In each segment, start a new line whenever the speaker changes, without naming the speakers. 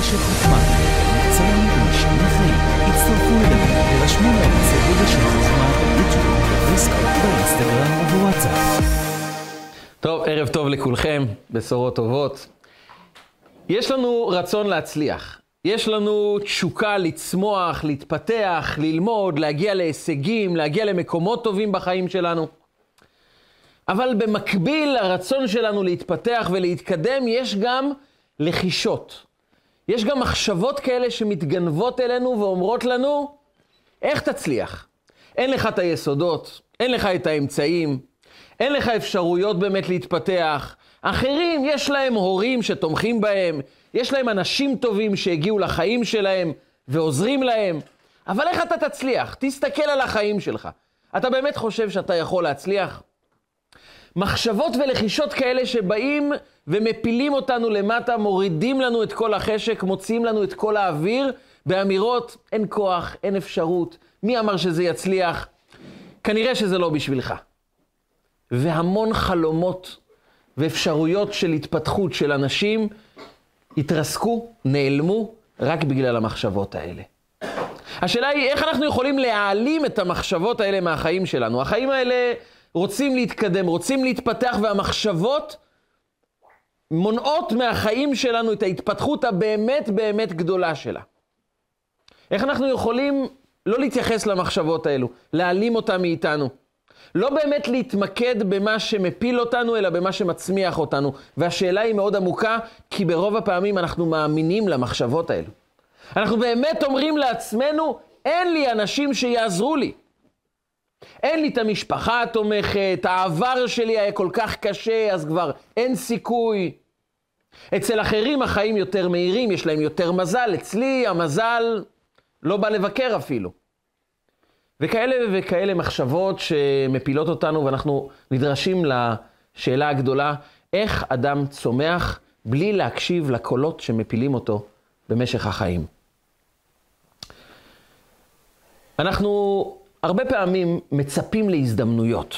רשת חוכמה, מקצוענים ומשנים חיים. הצטרפו אלינו ורשמו לערוץ רשת חוכמה ביוטיוב, בפייסבוק, באינסטגרם ובוואטסאפ.
טוב, ערב טוב לכולכם, בשורות טובות. יש לנו רצון להצליח. יש לנו תשוקה לצמוח, להתפתח, ללמוד, להגיע להישגים, להגיע למקומות טובים בחיים שלנו. אבל במקביל לרצון שלנו להתפתח ולהתקדם, יש גם לחישות. יש גם מחשבות כאלה שמתגנבות אלינו ואומרות לנו, איך תצליח? אין לך את היסודות, אין לך את האמצעים, אין לך אפשרויות באמת להתפתח. אחרים, יש להם הורים שתומכים בהם, יש להם אנשים טובים שהגיעו לחיים שלהם ועוזרים להם, אבל איך אתה תצליח? תסתכל על החיים שלך. אתה באמת חושב שאתה יכול להצליח? מחשבות ולחישות כאלה שבאים ומפילים אותנו למטה, מורידים לנו את כל החשק, מוציאים לנו את כל האוויר, באמירות, אין כוח, אין אפשרות, מי אמר שזה יצליח? כנראה שזה לא בשבילך. והמון חלומות ואפשרויות של התפתחות של אנשים התרסקו, נעלמו, רק בגלל המחשבות האלה. השאלה היא, איך אנחנו יכולים להעלים את המחשבות האלה מהחיים שלנו? החיים האלה רוצים להתקדם, רוצים להתפתח, והמחשבות מונעות מהחיים שלנו את ההתפתחות הבאמת באמת גדולה שלה. איך אנחנו יכולים לא להתייחס למחשבות האלו, להעלים אותן מאיתנו? לא באמת להתמקד במה שמפיל אותנו, אלא במה שמצמיח אותנו. והשאלה היא מאוד עמוקה, כי ברוב הפעמים אנחנו מאמינים למחשבות האלו. אנחנו באמת אומרים לעצמנו, אין לי אנשים שיעזרו לי. אין לי את המשפחה התומכת, העבר שלי היה כל כך קשה, אז כבר אין סיכוי. אצל אחרים החיים יותר מהירים, יש להם יותר מזל. אצלי המזל לא בא לבקר אפילו. וכאלה וכאלה מחשבות שמפילות אותנו, ואנחנו נדרשים לשאלה הגדולה, איך אדם צומח בלי להקשיב לקולות שמפילים אותו במשך החיים. אנחנו הרבה פעמים מצפים להזדמנויות.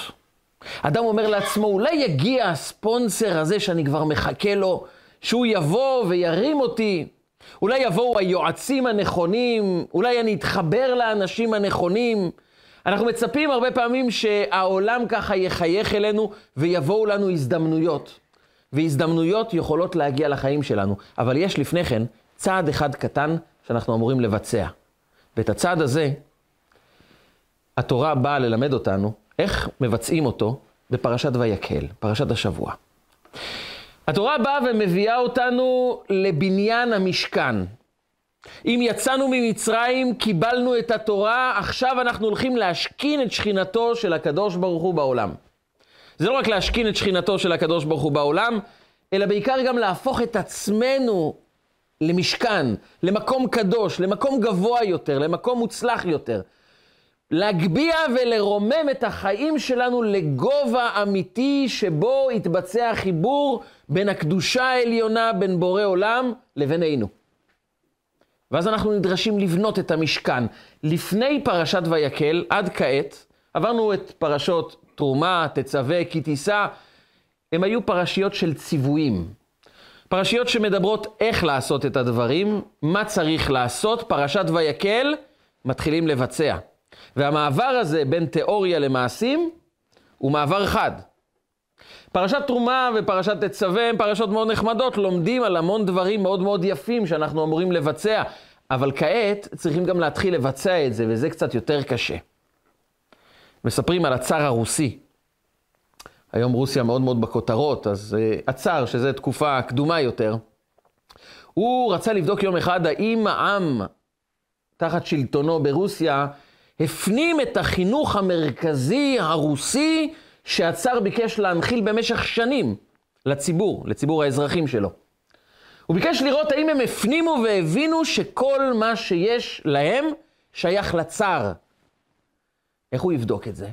אדם אומר לעצמו, אולי יגיע הספונסר הזה שאני כבר מחכה לו, שהוא יבוא וירים אותי. אולי יבואו היועצים הנכונים, אולי אני אתחבר לאנשים הנכונים. אנחנו מצפים הרבה פעמים שהעולם ככה יחייך אלינו ויבואו לנו הזדמנויות. והזדמנויות יכולות להגיע לחיים שלנו, אבל יש לפני כן צעד אחד קטן שאנחנו אמורים לבצע. ואת הצעד הזה, התורה באה ללמד אותנו איך מבצעים אותו בפרשת ויקהל, פרשת השבוע. התורה באה ומביאה אותנו לבניין המשכן. אם יצאנו ממצרים, קיבלנו את התורה, עכשיו אנחנו הולכים להשכין את שכינתו של הקדוש ברוך הוא בעולם. זה לא רק להשכין את שכינתו של הקדוש ברוך הוא בעולם, אלא בעיקר גם להפוך את עצמנו למשכן, למקום קדוש, למקום גבוה יותר, למקום מוצלח יותר. להגביה ולרומם את החיים שלנו לגובה אמיתי שבו יתבצע חיבור בין הקדושה העליונה, בין בורא עולם לבינינו. ואז אנחנו נדרשים לבנות את המשכן. לפני פרשת ויקל, עד כעת, עברנו את פרשות תרומה, תצווה, כי תישא, הם היו פרשיות של ציוויים. פרשיות שמדברות איך לעשות את הדברים, מה צריך לעשות, פרשת ויקל, מתחילים לבצע. והמעבר הזה בין תיאוריה למעשים הוא מעבר חד. פרשת תרומה ופרשת תצווה הן פרשות מאוד נחמדות, לומדים על המון דברים מאוד מאוד יפים שאנחנו אמורים לבצע, אבל כעת צריכים גם להתחיל לבצע את זה, וזה קצת יותר קשה. מספרים על הצאר הרוסי. היום רוסיה מאוד מאוד בכותרות, אז uh, הצאר, שזו תקופה קדומה יותר, הוא רצה לבדוק יום אחד האם העם תחת שלטונו ברוסיה הפנים את החינוך המרכזי הרוסי שהצאר ביקש להנחיל במשך שנים לציבור, לציבור האזרחים שלו. הוא ביקש לראות האם הם הפנימו והבינו שכל מה שיש להם שייך לצאר. איך הוא יבדוק את זה?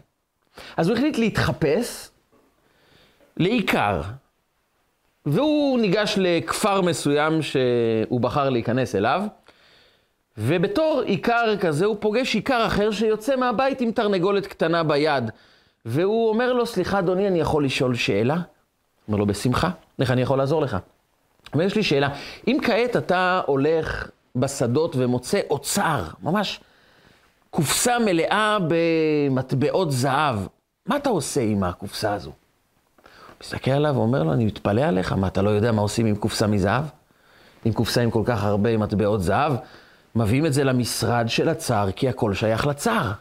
אז הוא החליט להתחפש לעיקר, והוא ניגש לכפר מסוים שהוא בחר להיכנס אליו, ובתור עיקר כזה הוא פוגש עיקר אחר שיוצא מהבית עם תרנגולת קטנה ביד. והוא אומר לו, סליחה אדוני, אני יכול לשאול שאלה? אומר לו, בשמחה, איך אני יכול לעזור לך? אבל יש לי שאלה, אם כעת אתה הולך בשדות ומוצא אוצר, ממש קופסה מלאה במטבעות זהב, מה אתה עושה עם הקופסה הזו? מסתכל עליו ואומר לו, אני מתפלא עליך, מה, אתה לא יודע מה עושים עם קופסה מזהב? עם קופסה עם כל כך הרבה מטבעות זהב? מביאים את זה למשרד של הצאר, כי הכל שייך לצאר.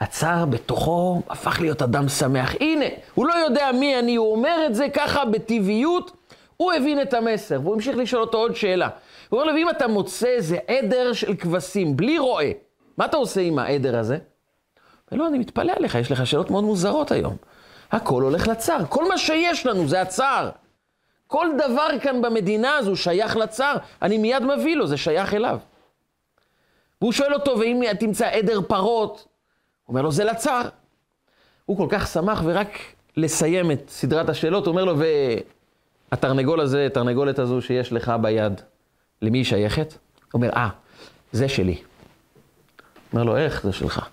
הצאר בתוכו הפך להיות אדם שמח. הנה, הוא לא יודע מי אני, הוא אומר את זה ככה בטבעיות, הוא הבין את המסר, והוא המשיך לשאול אותו עוד שאלה. הוא אומר לו, אם אתה מוצא איזה עדר של כבשים, בלי רועה, מה אתה עושה עם העדר הזה? ולא, אני מתפלא עליך, יש לך שאלות מאוד מוזרות היום. הכל הולך לצאר, כל מה שיש לנו זה הצאר. כל דבר כאן במדינה הזו שייך לצאר, אני מיד מביא לו, זה שייך אליו. והוא שואל אותו, ואם תמצא עדר פרות? הוא אומר לו, זה לצאר. הוא כל כך שמח, ורק לסיים את סדרת השאלות, הוא אומר לו, והתרנגול הזה, התרנגולת הזו שיש לך ביד, למי היא שייכת? הוא אומר, אה, זה שלי. אומר לו, איך זה שלך?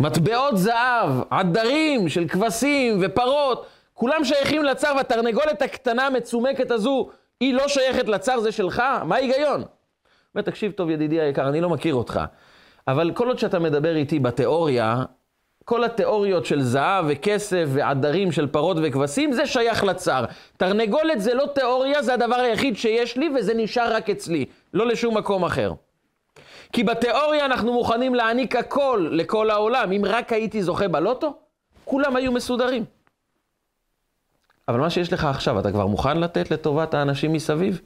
מטבעות זהב, עדרים של כבשים ופרות, כולם שייכים לצר, והתרנגולת הקטנה המצומקת הזו, היא לא שייכת לצר, זה שלך? מה ההיגיון? אומר, תקשיב טוב, ידידי היקר, אני לא מכיר אותך, אבל כל עוד שאתה מדבר איתי בתיאוריה, כל התיאוריות של זהב וכסף ועדרים של פרות וכבשים, זה שייך לצר. תרנגולת זה לא תיאוריה, זה הדבר היחיד שיש לי, וזה נשאר רק אצלי, לא לשום מקום אחר. כי בתיאוריה אנחנו מוכנים להעניק הכל לכל העולם. אם רק הייתי זוכה בלוטו, כולם היו מסודרים. אבל מה שיש לך עכשיו, אתה כבר מוכן לתת לטובת האנשים מסביב?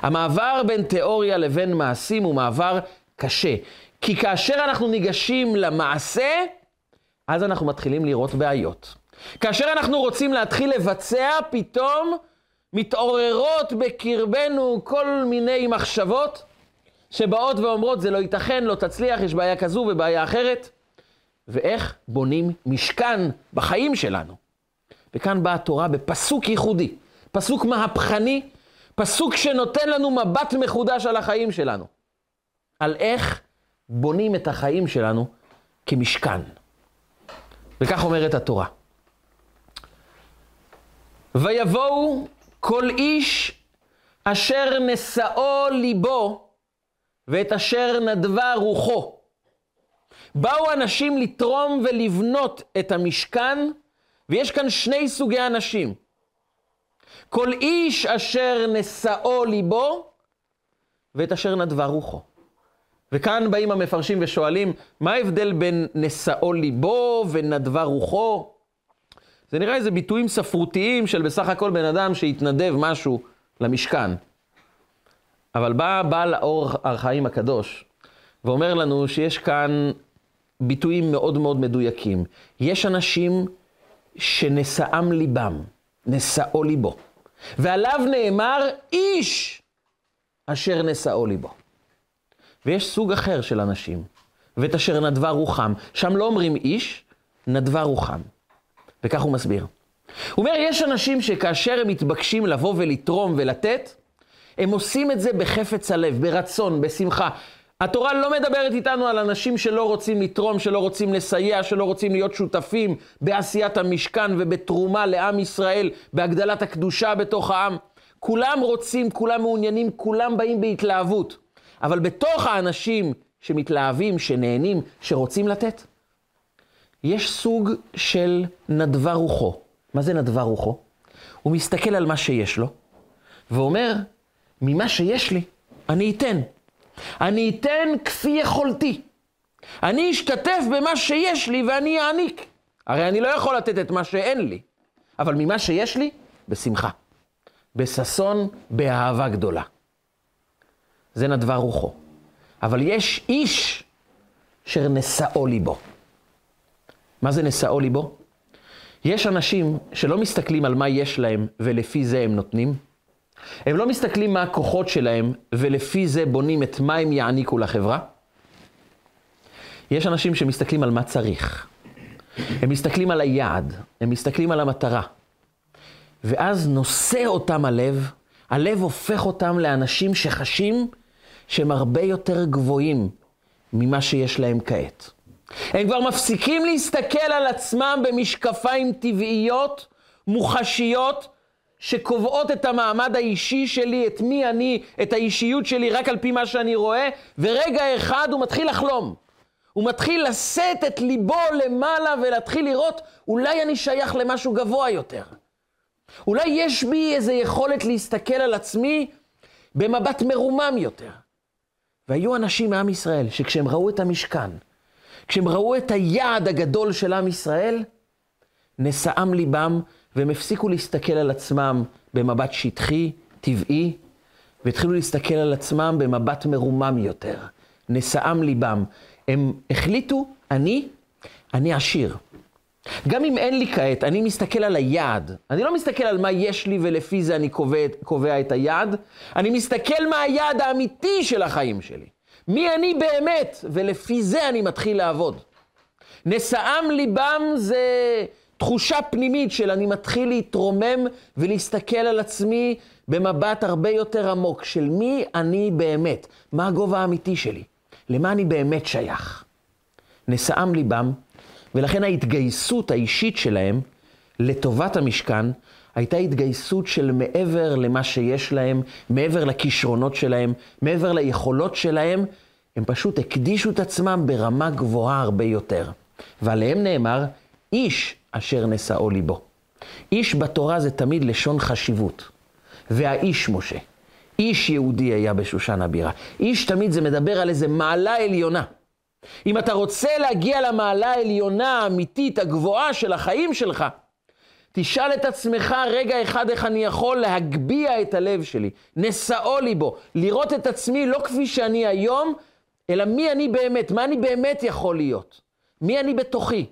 המעבר בין תיאוריה לבין מעשים הוא מעבר קשה. כי כאשר אנחנו ניגשים למעשה, אז אנחנו מתחילים לראות בעיות. כאשר אנחנו רוצים להתחיל לבצע, פתאום מתעוררות בקרבנו כל מיני מחשבות שבאות ואומרות, זה לא ייתכן, לא תצליח, יש בעיה כזו ובעיה אחרת. ואיך בונים משכן בחיים שלנו. וכאן באה התורה בפסוק ייחודי, פסוק מהפכני, פסוק שנותן לנו מבט מחודש על החיים שלנו. על איך בונים את החיים שלנו כמשכן. וכך אומרת התורה. ויבואו כל איש אשר נשאו ליבו ואת אשר נדבה רוחו. באו אנשים לתרום ולבנות את המשכן, ויש כאן שני סוגי אנשים. כל איש אשר נשאו ליבו, ואת אשר נדבה רוחו. וכאן באים המפרשים ושואלים, מה ההבדל בין נשאו ליבו ונדבה רוחו? זה נראה איזה ביטויים ספרותיים של בסך הכל בן אדם שהתנדב משהו למשכן. אבל בא בעל האור החיים הקדוש ואומר לנו שיש כאן ביטויים מאוד מאוד מדויקים. יש אנשים שנשאם ליבם, נשאו ליבו, ועליו נאמר איש אשר נשאו ליבו. ויש סוג אחר של אנשים, ואת אשר נדבה רוחם. שם לא אומרים איש, נדבה רוחם. וכך הוא מסביר. הוא אומר, יש אנשים שכאשר הם מתבקשים לבוא ולתרום ולתת, הם עושים את זה בחפץ הלב, ברצון, בשמחה. התורה לא מדברת איתנו על אנשים שלא רוצים לתרום, שלא רוצים לסייע, שלא רוצים להיות שותפים בעשיית המשכן ובתרומה לעם ישראל, בהגדלת הקדושה בתוך העם. כולם רוצים, כולם מעוניינים, כולם באים בהתלהבות. אבל בתוך האנשים שמתלהבים, שנהנים, שרוצים לתת, יש סוג של נדבה רוחו. מה זה נדבה רוחו? הוא מסתכל על מה שיש לו, ואומר, ממה שיש לי, אני אתן. אני אתן כפי יכולתי. אני אשתתף במה שיש לי ואני אעניק. הרי אני לא יכול לתת את מה שאין לי, אבל ממה שיש לי, בשמחה. בששון, באהבה גדולה. זה נדבה רוחו. אבל יש איש אשר נשאו ליבו. מה זה נשאו ליבו? יש אנשים שלא מסתכלים על מה יש להם ולפי זה הם נותנים, הם לא מסתכלים מה הכוחות שלהם, ולפי זה בונים את מה הם יעניקו לחברה. יש אנשים שמסתכלים על מה צריך. הם מסתכלים על היעד, הם מסתכלים על המטרה. ואז נושא אותם הלב, הלב הופך אותם לאנשים שחשים שהם הרבה יותר גבוהים ממה שיש להם כעת. הם כבר מפסיקים להסתכל על עצמם במשקפיים טבעיות, מוחשיות, שקובעות את המעמד האישי שלי, את מי אני, את האישיות שלי, רק על פי מה שאני רואה, ורגע אחד הוא מתחיל לחלום. הוא מתחיל לשאת את ליבו למעלה ולהתחיל לראות, אולי אני שייך למשהו גבוה יותר. אולי יש בי איזו יכולת להסתכל על עצמי במבט מרומם יותר. והיו אנשים מעם ישראל שכשהם ראו את המשכן, כשהם ראו את היעד הגדול של עם ישראל, נשאם ליבם והם הפסיקו להסתכל על עצמם במבט שטחי, טבעי, והתחילו להסתכל על עצמם במבט מרומם יותר. נשאם ליבם. הם החליטו, אני, אני עשיר. גם אם אין לי כעת, אני מסתכל על היעד. אני לא מסתכל על מה יש לי ולפי זה אני קובע, קובע את היעד, אני מסתכל מה היעד האמיתי של החיים שלי. מי אני באמת, ולפי זה אני מתחיל לעבוד. נשאם ליבם זה תחושה פנימית של אני מתחיל להתרומם ולהסתכל על עצמי במבט הרבה יותר עמוק של מי אני באמת, מה הגובה האמיתי שלי, למה אני באמת שייך. נשאם ליבם, ולכן ההתגייסות האישית שלהם לטובת המשכן הייתה התגייסות של מעבר למה שיש להם, מעבר לכישרונות שלהם, מעבר ליכולות שלהם, הם פשוט הקדישו את עצמם ברמה גבוהה הרבה יותר. ועליהם נאמר, איש אשר נשאו ליבו. איש בתורה זה תמיד לשון חשיבות. והאיש משה. איש יהודי היה בשושן הבירה. איש תמיד זה מדבר על איזה מעלה עליונה. אם אתה רוצה להגיע למעלה העליונה האמיתית, הגבוהה של החיים שלך, תשאל את עצמך רגע אחד איך אני יכול להגביה את הלב שלי, נשאו ליבו, לראות את עצמי לא כפי שאני היום, אלא מי אני באמת, מה אני באמת יכול להיות, מי אני בתוכי.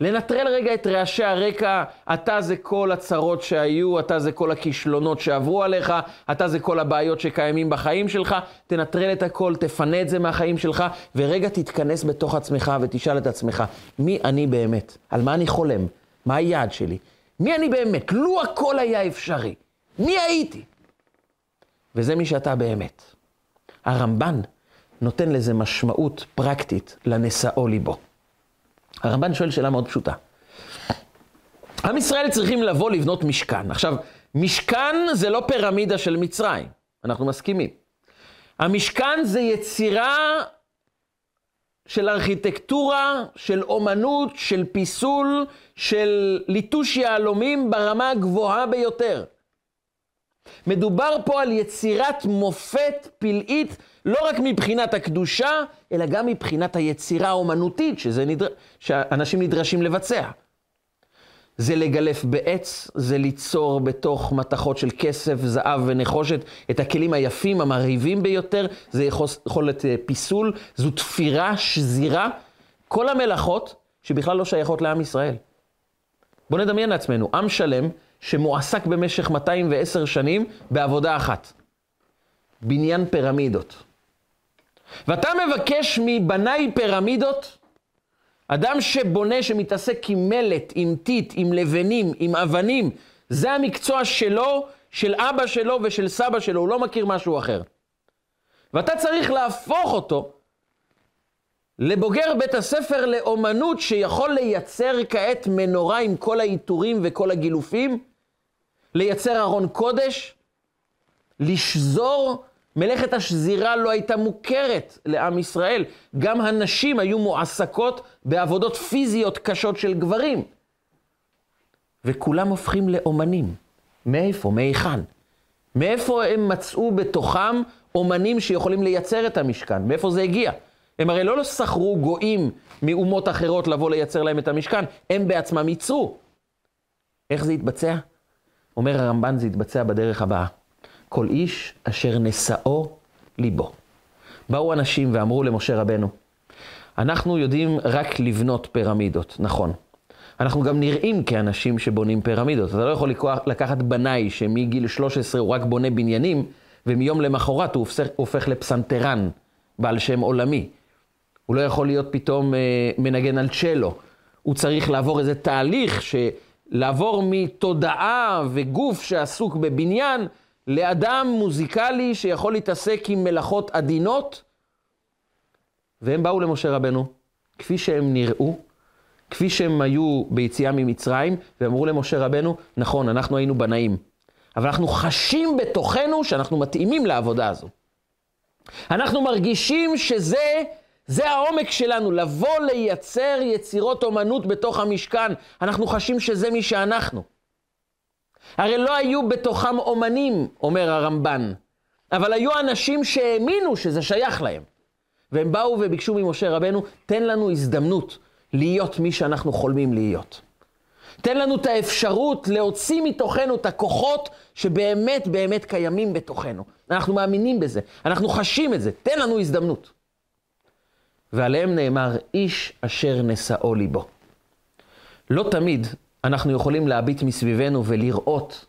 לנטרל רגע את רעשי הרקע, אתה זה כל הצרות שהיו, אתה זה כל הכישלונות שעברו עליך, אתה זה כל הבעיות שקיימים בחיים שלך, תנטרל את הכל, תפנה את זה מהחיים שלך, ורגע תתכנס בתוך עצמך ותשאל את עצמך, מי אני באמת? על מה אני חולם? מה היעד שלי? מי אני באמת? לו הכל היה אפשרי, מי הייתי? וזה מי שאתה באמת. הרמב"ן נותן לזה משמעות פרקטית לנשאו ליבו. הרמב"ן שואל שאלה מאוד פשוטה. עם ישראל צריכים לבוא לבנות משכן. עכשיו, משכן זה לא פירמידה של מצרים, אנחנו מסכימים. המשכן זה יצירה של ארכיטקטורה, של אומנות, של פיסול, של ליטוש יהלומים ברמה הגבוהה ביותר. מדובר פה על יצירת מופת פלאית לא רק מבחינת הקדושה, אלא גם מבחינת היצירה האומנותית שזה נדר... שאנשים נדרשים לבצע. זה לגלף בעץ, זה ליצור בתוך מתכות של כסף, זהב ונחושת את הכלים היפים, המרהיבים ביותר, זה יכולת אה, פיסול, זו תפירה, שזירה, כל המלאכות שבכלל לא שייכות לעם ישראל. בואו נדמיין לעצמנו, עם שלם שמועסק במשך 210 שנים בעבודה אחת, בניין פירמידות. ואתה מבקש מבניי פירמידות, אדם שבונה, שמתעסק עם מלט, עם טיט, עם לבנים, עם אבנים, זה המקצוע שלו, של אבא שלו ושל סבא שלו, הוא לא מכיר משהו אחר. ואתה צריך להפוך אותו לבוגר בית הספר לאומנות שיכול לייצר כעת מנורה עם כל העיטורים וכל הגילופים, לייצר ארון קודש, לשזור מלאכת השזירה לא הייתה מוכרת לעם ישראל. גם הנשים היו מועסקות בעבודות פיזיות קשות של גברים. וכולם הופכים לאומנים. מאיפה? מהיכן? מאיפה הם מצאו בתוכם אומנים שיכולים לייצר את המשכן? מאיפה זה הגיע? הם הרי לא שכרו גויים מאומות אחרות לבוא לייצר להם את המשכן, הם בעצמם ייצרו. איך זה יתבצע? אומר הרמב"ן, זה יתבצע בדרך הבאה. כל איש אשר נשאו ליבו. באו אנשים ואמרו למשה רבנו, אנחנו יודעים רק לבנות פירמידות, נכון. אנחנו גם נראים כאנשים שבונים פירמידות. אתה לא יכול לקחת בנאי שמגיל 13 הוא רק בונה בניינים, ומיום למחרת הוא הופך, הופך לפסנתרן, בעל שם עולמי. הוא לא יכול להיות פתאום אה, מנגן על צ'לו. הוא צריך לעבור איזה תהליך, לעבור מתודעה וגוף שעסוק בבניין, לאדם מוזיקלי שיכול להתעסק עם מלאכות עדינות, והם באו למשה רבנו, כפי שהם נראו, כפי שהם היו ביציאה ממצרים, ואמרו למשה רבנו, נכון, אנחנו היינו בנאים, אבל אנחנו חשים בתוכנו שאנחנו מתאימים לעבודה הזו. אנחנו מרגישים שזה, זה העומק שלנו, לבוא לייצר יצירות אומנות בתוך המשכן. אנחנו חשים שזה מי שאנחנו. הרי לא היו בתוכם אומנים, אומר הרמב"ן, אבל היו אנשים שהאמינו שזה שייך להם. והם באו וביקשו ממשה רבנו, תן לנו הזדמנות להיות מי שאנחנו חולמים להיות. תן לנו את האפשרות להוציא מתוכנו את הכוחות שבאמת באמת קיימים בתוכנו. אנחנו מאמינים בזה, אנחנו חשים את זה, תן לנו הזדמנות. ועליהם נאמר, איש אשר נשאו ליבו. לא תמיד אנחנו יכולים להביט מסביבנו ולראות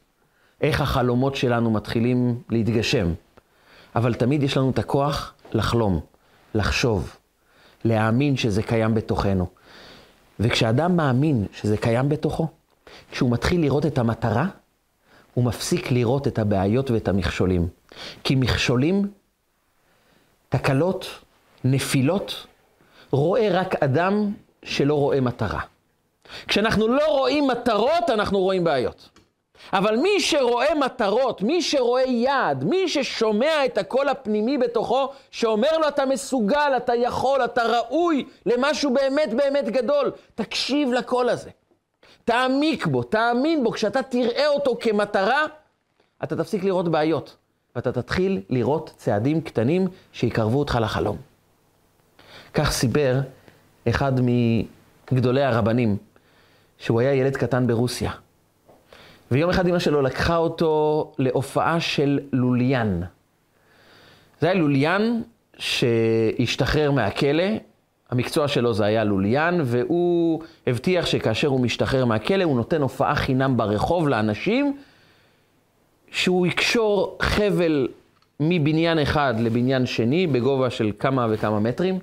איך החלומות שלנו מתחילים להתגשם, אבל תמיד יש לנו את הכוח לחלום, לחשוב, להאמין שזה קיים בתוכנו. וכשאדם מאמין שזה קיים בתוכו, כשהוא מתחיל לראות את המטרה, הוא מפסיק לראות את הבעיות ואת המכשולים. כי מכשולים, תקלות, נפילות, רואה רק אדם שלא רואה מטרה. כשאנחנו לא רואים מטרות, אנחנו רואים בעיות. אבל מי שרואה מטרות, מי שרואה יעד, מי ששומע את הקול הפנימי בתוכו, שאומר לו אתה מסוגל, אתה יכול, אתה ראוי למשהו באמת באמת גדול, תקשיב לקול הזה. תעמיק בו, תאמין בו, כשאתה תראה אותו כמטרה, אתה תפסיק לראות בעיות, ואתה תתחיל לראות צעדים קטנים שיקרבו אותך לחלום. כך סיפר אחד מגדולי הרבנים, שהוא היה ילד קטן ברוסיה. ויום אחד אמא שלו לקחה אותו להופעה של לוליין. זה היה לוליין שהשתחרר מהכלא, המקצוע שלו זה היה לוליין, והוא הבטיח שכאשר הוא משתחרר מהכלא, הוא נותן הופעה חינם ברחוב לאנשים, שהוא יקשור חבל מבניין אחד לבניין שני, בגובה של כמה וכמה מטרים,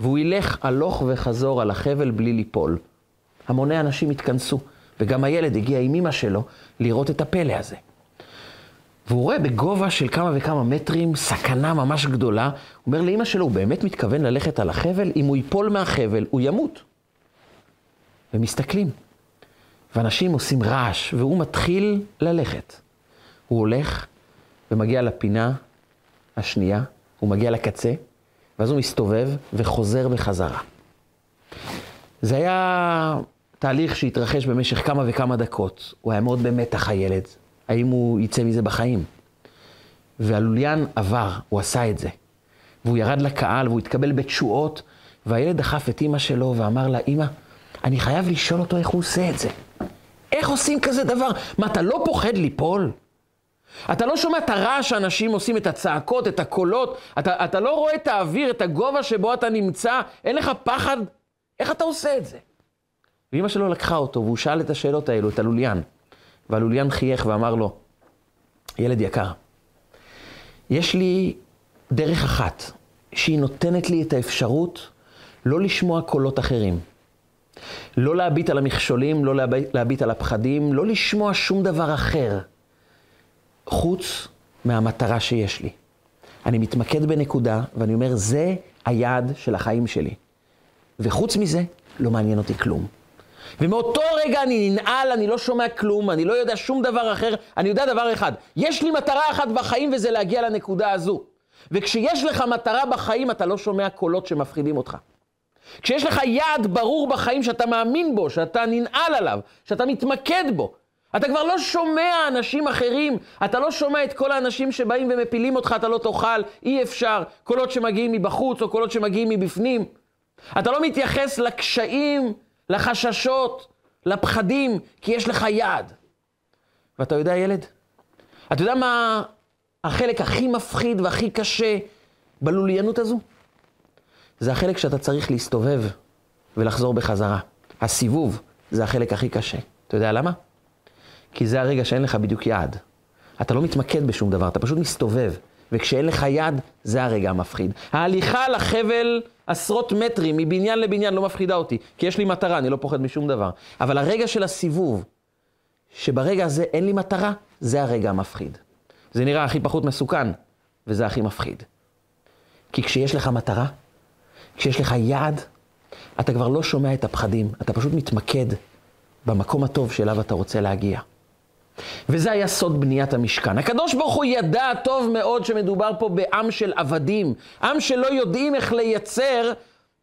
והוא ילך הלוך וחזור על החבל בלי ליפול. המוני אנשים התכנסו. וגם הילד הגיע עם אמא שלו לראות את הפלא הזה. והוא רואה בגובה של כמה וכמה מטרים סכנה ממש גדולה. הוא אומר לאמא שלו, הוא באמת מתכוון ללכת על החבל? אם הוא ייפול מהחבל, הוא ימות. ומסתכלים. ואנשים עושים רעש, והוא מתחיל ללכת. הוא הולך ומגיע לפינה השנייה, הוא מגיע לקצה, ואז הוא מסתובב וחוזר בחזרה. זה היה תהליך שהתרחש במשך כמה וכמה דקות. הוא היה מאוד במתח, הילד, האם הוא יצא מזה בחיים. והלוליין עבר, הוא עשה את זה. והוא ירד לקהל, והוא התקבל בתשואות, והילד דחף את אימא שלו ואמר לה, אימא, אני חייב לשאול אותו איך הוא עושה את זה. איך עושים כזה דבר? מה, אתה לא פוחד ליפול? אתה לא שומע את הרעש שאנשים עושים, את הצעקות, את הקולות, אתה, אתה לא רואה את האוויר, את הגובה שבו אתה נמצא, אין לך פחד? איך אתה עושה את זה? ואימא שלו לקחה אותו, והוא שאל את השאלות האלו, את הלוליין. והלוליין חייך ואמר לו, ילד יקר, יש לי דרך אחת, שהיא נותנת לי את האפשרות לא לשמוע קולות אחרים. לא להביט על המכשולים, לא להביט, להביט על הפחדים, לא לשמוע שום דבר אחר, חוץ מהמטרה שיש לי. אני מתמקד בנקודה, ואני אומר, זה היעד של החיים שלי. וחוץ מזה, לא מעניין אותי כלום. ומאותו רגע אני ננעל, אני לא שומע כלום, אני לא יודע שום דבר אחר, אני יודע דבר אחד, יש לי מטרה אחת בחיים וזה להגיע לנקודה הזו. וכשיש לך מטרה בחיים, אתה לא שומע קולות שמפחידים אותך. כשיש לך יעד ברור בחיים שאתה מאמין בו, שאתה ננעל עליו, שאתה מתמקד בו, אתה כבר לא שומע אנשים אחרים, אתה לא שומע את כל האנשים שבאים ומפילים אותך, אתה לא תאכל, אי אפשר, קולות שמגיעים מבחוץ או קולות שמגיעים מבפנים. אתה לא מתייחס לקשיים לחששות, לפחדים, כי יש לך יעד. ואתה יודע, ילד, אתה יודע מה החלק הכי מפחיד והכי קשה בלוליינות הזו? זה החלק שאתה צריך להסתובב ולחזור בחזרה. הסיבוב זה החלק הכי קשה. אתה יודע למה? כי זה הרגע שאין לך בדיוק יעד. אתה לא מתמקד בשום דבר, אתה פשוט מסתובב. וכשאין לך יד, זה הרגע המפחיד. ההליכה לחבל עשרות מטרים, מבניין לבניין, לא מפחידה אותי, כי יש לי מטרה, אני לא פוחד משום דבר. אבל הרגע של הסיבוב, שברגע הזה אין לי מטרה, זה הרגע המפחיד. זה נראה הכי פחות מסוכן, וזה הכי מפחיד. כי כשיש לך מטרה, כשיש לך יעד, אתה כבר לא שומע את הפחדים, אתה פשוט מתמקד במקום הטוב שאליו אתה רוצה להגיע. וזה היה סוד בניית המשכן. הקדוש ברוך הוא ידע טוב מאוד שמדובר פה בעם של עבדים, עם שלא יודעים איך לייצר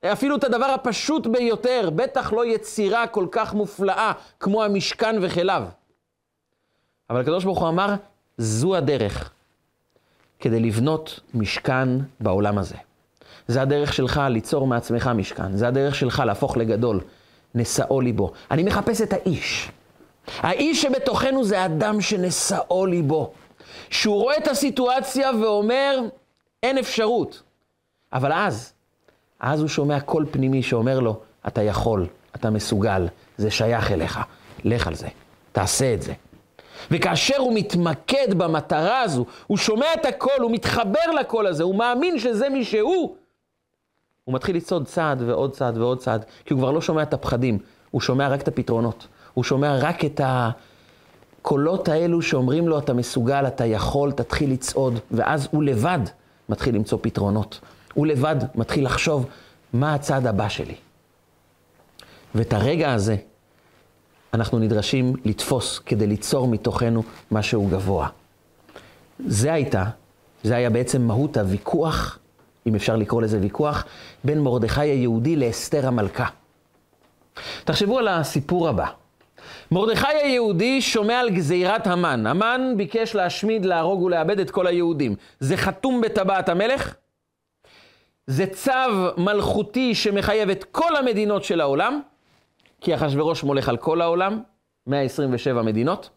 אפילו את הדבר הפשוט ביותר, בטח לא יצירה כל כך מופלאה כמו המשכן וכליו. אבל הקדוש ברוך הוא אמר, זו הדרך כדי לבנות משכן בעולם הזה. זה הדרך שלך ליצור מעצמך משכן, זה הדרך שלך להפוך לגדול, נשאו ליבו. אני מחפש את האיש. האיש שבתוכנו זה אדם שנשאו ליבו. שהוא רואה את הסיטואציה ואומר, אין אפשרות. אבל אז, אז הוא שומע קול פנימי שאומר לו, אתה יכול, אתה מסוגל, זה שייך אליך, לך על זה, תעשה את זה. וכאשר הוא מתמקד במטרה הזו, הוא שומע את הקול, הוא מתחבר לקול הזה, הוא מאמין שזה מי שהוא, הוא מתחיל לצעוד צעד ועוד צעד ועוד צעד, כי הוא כבר לא שומע את הפחדים, הוא שומע רק את הפתרונות. הוא שומע רק את הקולות האלו שאומרים לו, אתה מסוגל, אתה יכול, תתחיל לצעוד, ואז הוא לבד מתחיל למצוא פתרונות. הוא לבד מתחיל לחשוב, מה הצעד הבא שלי? ואת הרגע הזה אנחנו נדרשים לתפוס כדי ליצור מתוכנו משהו גבוה. זה הייתה, זה היה בעצם מהות הוויכוח, אם אפשר לקרוא לזה ויכוח, בין מרדכי היהודי לאסתר המלכה. תחשבו על הסיפור הבא. מרדכי היהודי שומע על גזירת המן. המן ביקש להשמיד, להרוג ולאבד את כל היהודים. זה חתום בטבעת המלך? זה צו מלכותי שמחייב את כל המדינות של העולם, כי אחשורוש מולך על כל העולם, 127 מדינות,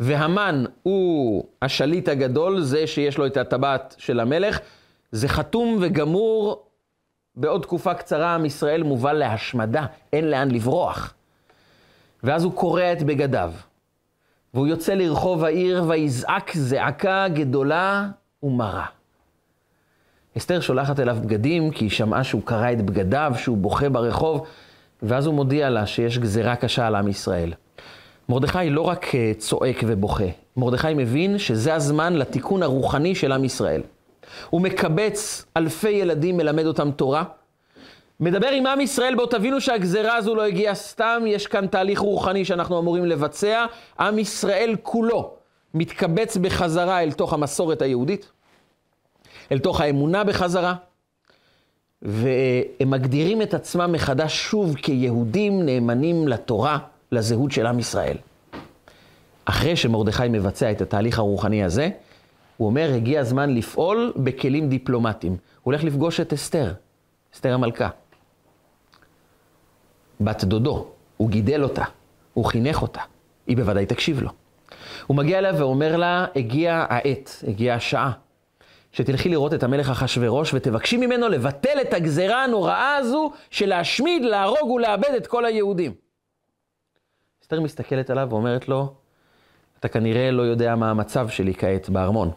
והמן הוא השליט הגדול, זה שיש לו את הטבעת של המלך, זה חתום וגמור, בעוד תקופה קצרה עם ישראל מובל להשמדה, אין לאן לברוח. ואז הוא קורע את בגדיו, והוא יוצא לרחוב העיר ויזעק זעקה גדולה ומרה. אסתר שולחת אליו בגדים, כי היא שמעה שהוא קרע את בגדיו, שהוא בוכה ברחוב, ואז הוא מודיע לה שיש גזירה קשה על עם ישראל. מרדכי לא רק אה, צועק ובוכה, מרדכי מבין שזה הזמן לתיקון הרוחני של עם ישראל. הוא מקבץ אלפי ילדים, מלמד אותם תורה, מדבר עם עם ישראל, בואו תבינו שהגזרה הזו לא הגיעה סתם, יש כאן תהליך רוחני שאנחנו אמורים לבצע. עם ישראל כולו מתקבץ בחזרה אל תוך המסורת היהודית, אל תוך האמונה בחזרה, והם מגדירים את עצמם מחדש שוב כיהודים נאמנים לתורה, לזהות של עם ישראל. אחרי שמרדכי מבצע את התהליך הרוחני הזה, הוא אומר, הגיע הזמן לפעול בכלים דיפלומטיים. הוא הולך לפגוש את אסתר, אסתר המלכה. בת דודו, הוא גידל אותה, הוא חינך אותה, היא בוודאי תקשיב לו. הוא מגיע אליה ואומר לה, הגיעה העת, הגיעה השעה, שתלכי לראות את המלך אחשורוש ותבקשי ממנו לבטל את הגזרה הנוראה הזו של להשמיד, להרוג ולאבד את כל היהודים. אסתר מסתכלת עליו ואומרת לו, אתה כנראה לא יודע מה המצב שלי כעת בארמון.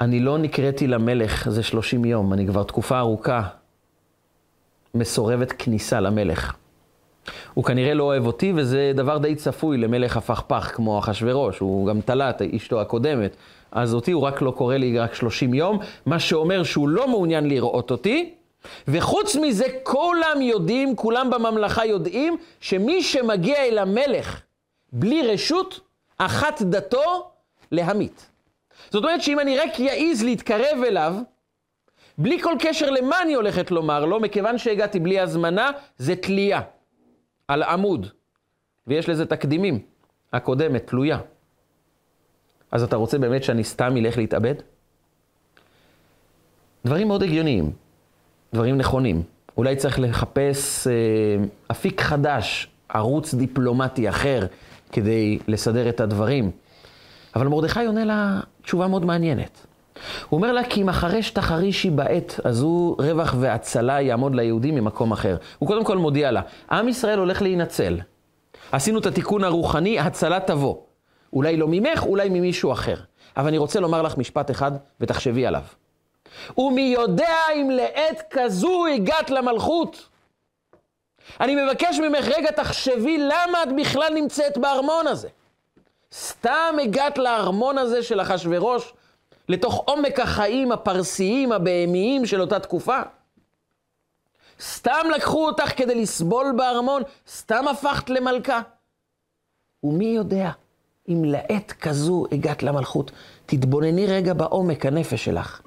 אני לא נקראתי למלך זה 30 יום, אני כבר תקופה ארוכה מסורבת כניסה למלך. הוא כנראה לא אוהב אותי, וזה דבר די צפוי למלך הפכפך כמו אחשורוש, הוא גם תלה את אשתו הקודמת. אז אותי הוא רק לא קורא לי רק 30 יום, מה שאומר שהוא לא מעוניין לראות אותי. וחוץ מזה, כולם יודעים, כולם בממלכה יודעים, שמי שמגיע אל המלך בלי רשות, אחת דתו להמית. זאת אומרת שאם אני רק יעז להתקרב אליו, בלי כל קשר למה אני הולכת לומר לו, מכיוון שהגעתי בלי הזמנה, זה תלייה על עמוד. ויש לזה תקדימים. הקודמת, תלויה. אז אתה רוצה באמת שאני סתם אלך להתאבד? דברים מאוד הגיוניים, דברים נכונים. אולי צריך לחפש אה, אפיק חדש, ערוץ דיפלומטי אחר, כדי לסדר את הדברים. אבל מרדכי עונה לה תשובה מאוד מעניינת. הוא אומר לה, כי אם החרש תחרישי בעת הזו, רווח והצלה יעמוד ליהודים ממקום אחר. הוא קודם כל מודיע לה, עם ישראל הולך להינצל. עשינו את התיקון הרוחני, הצלה תבוא. אולי לא ממך, אולי ממישהו אחר. אבל אני רוצה לומר לך משפט אחד, ותחשבי עליו. ומי יודע אם לעת כזו הגעת למלכות? אני מבקש ממך, רגע, תחשבי למה את בכלל נמצאת בארמון הזה. סתם הגעת לארמון הזה של אחשורוש, לתוך עומק החיים הפרסיים, הבהמיים של אותה תקופה? סתם לקחו אותך כדי לסבול בארמון? סתם הפכת למלכה? ומי יודע אם לעת כזו הגעת למלכות? תתבונני רגע בעומק הנפש שלך.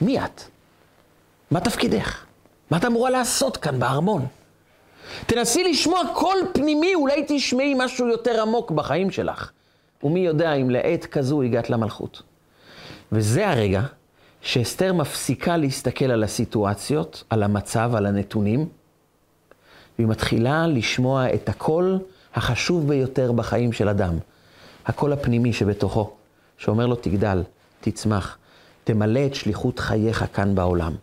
מי את? מה תפקידך? מה את אמורה לעשות כאן בארמון? תנסי לשמוע קול פנימי, אולי תשמעי משהו יותר עמוק בחיים שלך. ומי יודע אם לעת כזו הגעת למלכות. וזה הרגע שאסתר מפסיקה להסתכל על הסיטואציות, על המצב, על הנתונים, והיא מתחילה לשמוע את הקול החשוב ביותר בחיים של אדם, הקול הפנימי שבתוכו, שאומר לו תגדל, תצמח, תמלא את שליחות חייך כאן בעולם.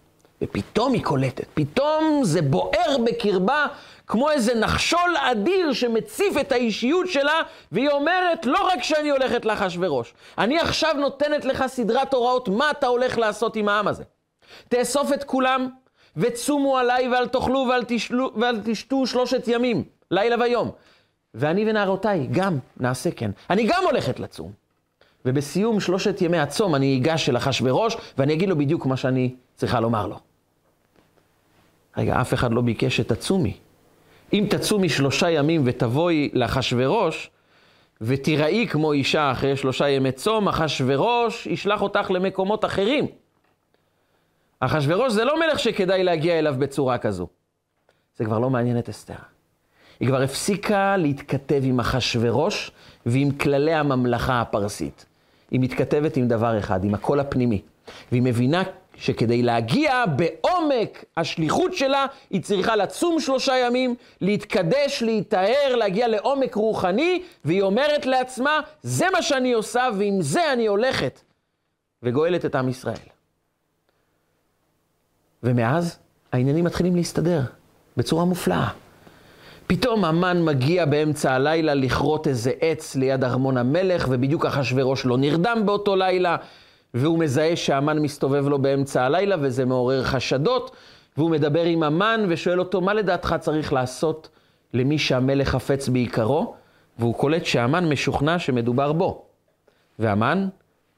ופתאום היא קולטת, פתאום זה בוער בקרבה כמו איזה נחשול אדיר שמציף את האישיות שלה, והיא אומרת, לא רק שאני הולכת לאחשוורוש, אני עכשיו נותנת לך סדרת הוראות מה אתה הולך לעשות עם העם הזה. תאסוף את כולם, וצומו עליי ואל תאכלו ואל, תשלו, ואל תשתו שלושת ימים, לילה ויום. ואני ונערותיי גם נעשה כן. אני גם הולכת לצום. ובסיום שלושת ימי הצום אני אגש אל אחשוורוש, ואני אגיד לו בדיוק מה שאני צריכה לומר לו. רגע, אף אחד לא ביקש שתצומי. אם תצומי שלושה ימים ותבואי לאחשוורוש, ותיראי כמו אישה אחרי שלושה ימי צום, אחשוורוש ישלח אותך למקומות אחרים. אחשוורוש זה לא מלך שכדאי להגיע אליו בצורה כזו. זה כבר לא מעניין את אסתר. היא כבר הפסיקה להתכתב עם אחשוורוש ועם כללי הממלכה הפרסית. היא מתכתבת עם דבר אחד, עם הקול הפנימי. והיא מבינה שכדי להגיע בעומק השליחות שלה, היא צריכה לצום שלושה ימים, להתקדש, להיטהר, להגיע לעומק רוחני, והיא אומרת לעצמה, זה מה שאני עושה ועם זה אני הולכת, וגואלת את עם ישראל. ומאז העניינים מתחילים להסתדר בצורה מופלאה. פתאום המן מגיע באמצע הלילה לכרות איזה עץ ליד ארמון המלך, ובדיוק אחשוורוש לא נרדם באותו לילה, והוא מזהה שהמן מסתובב לו באמצע הלילה, וזה מעורר חשדות, והוא מדבר עם המן ושואל אותו, מה לדעתך צריך לעשות למי שהמלך חפץ בעיקרו? והוא קולט שהמן משוכנע שמדובר בו. והמן,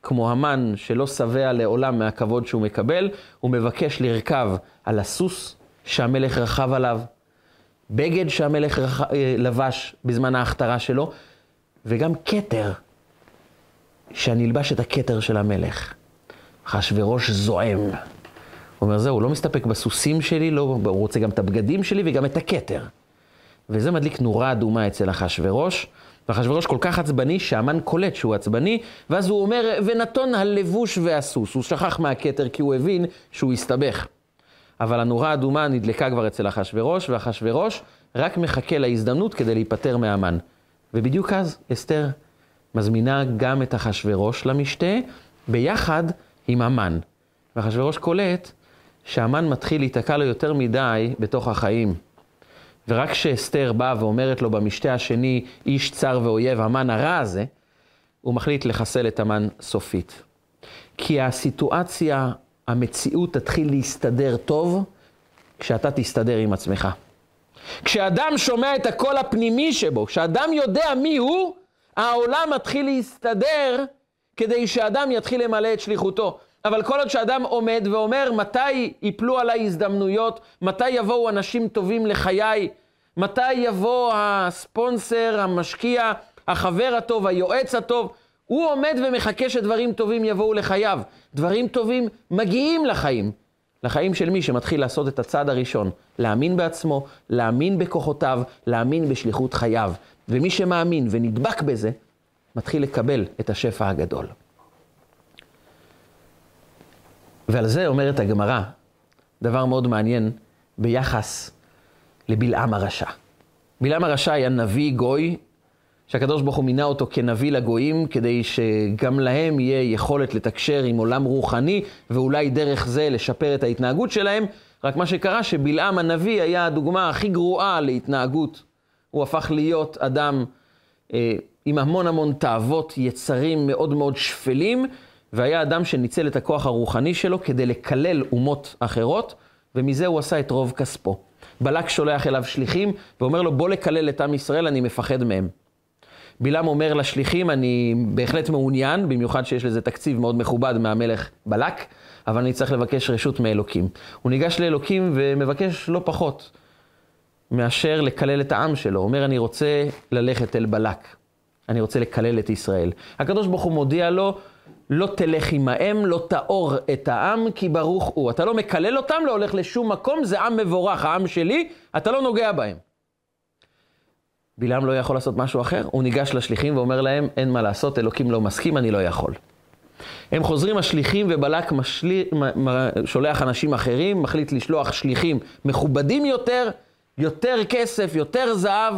כמו המן שלא שבע לעולם מהכבוד שהוא מקבל, הוא מבקש לרכב על הסוס שהמלך רכב עליו, בגד שהמלך רח... אה, לבש בזמן ההכתרה שלו, וגם כתר שאני אלבש את הכתר של המלך. אחשוורוש זועם. הוא אומר, זהו, הוא לא מסתפק בסוסים שלי, לא, הוא רוצה גם את הבגדים שלי וגם את הכתר. וזה מדליק נורה אדומה אצל אחשוורוש, ואחשוורוש כל כך עצבני שהמן קולט שהוא עצבני, ואז הוא אומר, ונתון הלבוש והסוס. הוא שכח מהכתר כי הוא הבין שהוא הסתבך. אבל הנורה האדומה נדלקה כבר אצל אחשוורוש, ואחשוורוש רק מחכה להזדמנות כדי להיפטר מהמן. ובדיוק אז אסתר מזמינה גם את אחשוורוש למשתה, ביחד עם המן. ואחשוורוש קולט שהמן מתחיל להיתקע לו יותר מדי בתוך החיים. ורק כשאסתר באה ואומרת לו במשתה השני, איש צר ואויב, המן הרע הזה, הוא מחליט לחסל את המן סופית. כי הסיטואציה, המציאות תתחיל להסתדר טוב, כשאתה תסתדר עם עצמך. כשאדם שומע את הקול הפנימי שבו, כשאדם יודע מי הוא, העולם מתחיל להסתדר כדי שאדם יתחיל למלא את שליחותו. אבל כל עוד שאדם עומד ואומר, מתי ייפלו עליי הזדמנויות, מתי יבואו אנשים טובים לחיי, מתי יבוא הספונסר, המשקיע, החבר הטוב, היועץ הטוב, הוא עומד ומחכה שדברים טובים יבואו לחייו. דברים טובים מגיעים לחיים. לחיים של מי שמתחיל לעשות את הצעד הראשון, להאמין בעצמו, להאמין בכוחותיו, להאמין בשליחות חייו. ומי שמאמין ונדבק בזה, מתחיל לקבל את השפע הגדול. ועל זה אומרת הגמרא דבר מאוד מעניין ביחס לבלעם הרשע. בלעם הרשע היה נביא גוי, שהקדוש ברוך הוא מינה אותו כנביא לגויים, כדי שגם להם יהיה יכולת לתקשר עם עולם רוחני, ואולי דרך זה לשפר את ההתנהגות שלהם. רק מה שקרה שבלעם הנביא היה הדוגמה הכי גרועה להתנהגות. הוא הפך להיות אדם אה, עם המון המון תאוות, יצרים מאוד מאוד שפלים, והיה אדם שניצל את הכוח הרוחני שלו כדי לקלל אומות אחרות, ומזה הוא עשה את רוב כספו. בלק שולח אליו שליחים ואומר לו, בוא לקלל את עם ישראל, אני מפחד מהם. בלעם אומר לשליחים, אני בהחלט מעוניין, במיוחד שיש לזה תקציב מאוד מכובד מהמלך בלק, אבל אני צריך לבקש רשות מאלוקים. הוא ניגש לאלוקים ומבקש לא פחות מאשר לקלל את העם שלו. אומר, אני רוצה ללכת אל בלק. אני רוצה לקלל את ישראל. הקדוש ברוך הוא מודיע לו, לא תלך עמהם, לא תאור את העם, כי ברוך הוא. אתה לא מקלל אותם, לא הולך לשום מקום, זה עם מבורך, העם שלי, אתה לא נוגע בהם. בלעם לא יכול לעשות משהו אחר, הוא ניגש לשליחים ואומר להם, אין מה לעשות, אלוקים לא מסכים, אני לא יכול. הם חוזרים השליחים ובלק משלי, שולח אנשים אחרים, מחליט לשלוח שליחים מכובדים יותר, יותר כסף, יותר זהב,